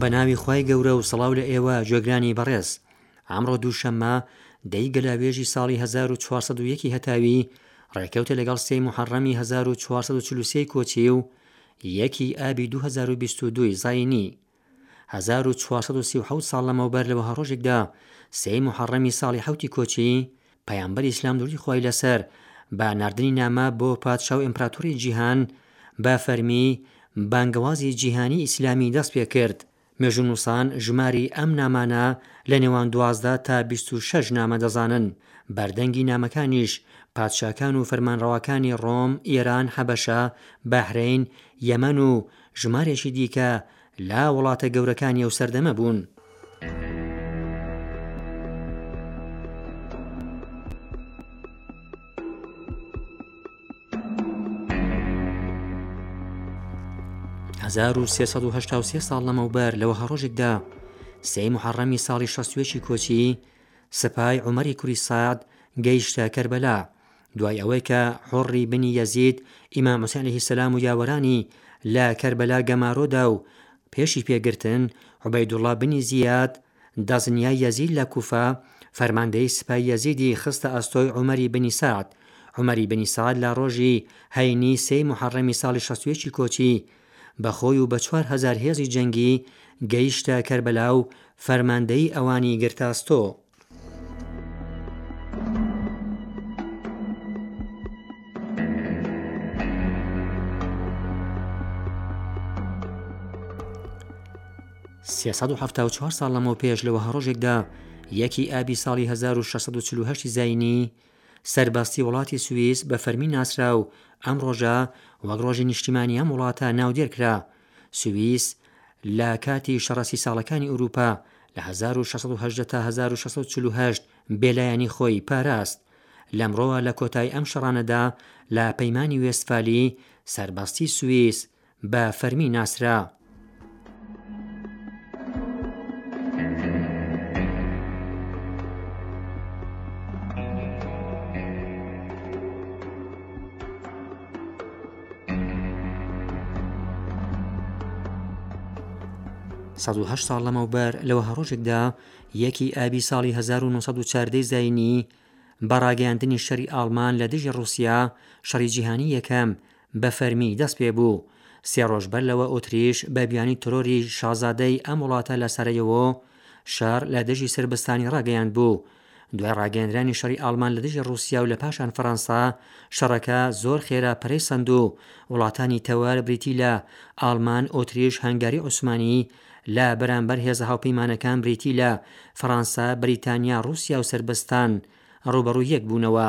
بە ناوی خی گەورە و سەڵاو لە ئێوە جێگرانی بەڕێز ئامڕۆ دووشەممە دەی گەلاوێژی ساڵی 1940 هەتاوی ڕێکەوتە لەگەڵ سێ محەڕەمی 1940 کۆچی و یەکی ئابی 2022 زینی هەزار و چوار سەد و سی و حەوت ساڵ لەمەوبەر لە وەها ڕۆژێکدا سێی موحەڕەمی ساڵی حەوتی کۆچیی، پەیامبەری ئیسلام دروودی خوای لەسەر بە ناردنی نامە بۆ پادشا و ئیمپراتۆری جیهان بە فەرمی بانگەوازی جیهانی ئیسلامی دەست پێ کرد. مێژوونووسان ژمارەی ئەم نامانە لە نێوان دوازدە تا بیست و شەش نامە دەزانن. بەردەنگی نامەکانیش پادشاکان و فەرمانڕەواکانی ڕۆم، ئێران، حەبەشە، بەحرەین، یەمەن و ژمارێکی دیکە لە وڵاتە گەورەکانی ئەو سەردەمە بوون. هەزار و سێ سەد و هەشتا و سێ ساڵ لەمەوبەر لە وەهەڕۆژێکدا سێی محەڕەمی ساڵی شەست و یەکی کۆچی سپای عومەری کوری سەعد گەیشتە کەربەلا دوای ئەوەی کە حوڕی بنی یەزید، ئیمام حوسێن عەلەیه السلام و یاوەرانی لە کەربەلا گەمارۆ دا و پێشی پێ گرتن، عوبەیدوڵڵا بنی زیاد، دەزنیای یەزید لە کوفە، فەرماندەیی سپای یەزیدی خستە ئەستۆی عومەری بنی سەعد. عومەری بنی سەعد لە ڕۆژی هەینی سێ ی موحەڕەمی ساڵی شەست و یەک ی کۆچی، بە خۆی و بە چوار هەزار هێزی جەنگی گەیشتە کەربەلا و فەرماندەیی ئەوانی گرتە ئەستۆ. سال لەمەو پێش لەوە هەڕۆژێکدا یەکی ئابی ساڵی 1640 زینی سەرباستی وڵاتی سوئیس بە فەرمی ناسرا و ئەم ڕۆژە وەک ڕۆژی نیشتیمانی ئەم وڵاتە ناودێرکرا سویس لە کاتی شەڕە سی ساڵەکانی ئورووپا، لە هەزار و شەش سەد و هەژدە تا هەزار و شەش سەد و چل و هەشت، بێلایەنی خۆی پاراست. لەمڕۆوە لە کۆتایی ئەم شەڕانەدا لە پەیمانی وێستفالی، سەربەستی سویس بە فەرمی ناسرا. سەد و هەشت ساڵ لەمەوبەر لە وەهەڕۆژێکدا یەکی ئابی ساڵی 1940 زینی بە ڕاگەیاندنی شەری ئاڵمان لە دژی ڕووسیا شەڕی جیهانی یەکەم بە فەرمی دەست پێ بوو. سێ ڕۆژ بەر لەوە ئۆتریش بە بیانی ترۆری شازادەی ئەم وڵاتە لە سەرەیەوە شار لە دژی سربستانی ڕاگەیاند بوو. دوای ڕاگەیەندرانی شەڕی ئاڵمان لە دژی ڕووسیا و لە پاشان فەرەنسا، شەڕەکە زۆر خێرا پەرەی سەند و وڵاتانی تەوەر بریتی لە، ئاڵمان، ئۆتریش، هەنگاری عوسمانی، لە بەرامبەر هێزە هاوپەیمانەکان بریتی لە، فەرەنسا، بەریتانیا، ڕووسیا و سربستان، ڕووبەڕووی یەک بوونەوە.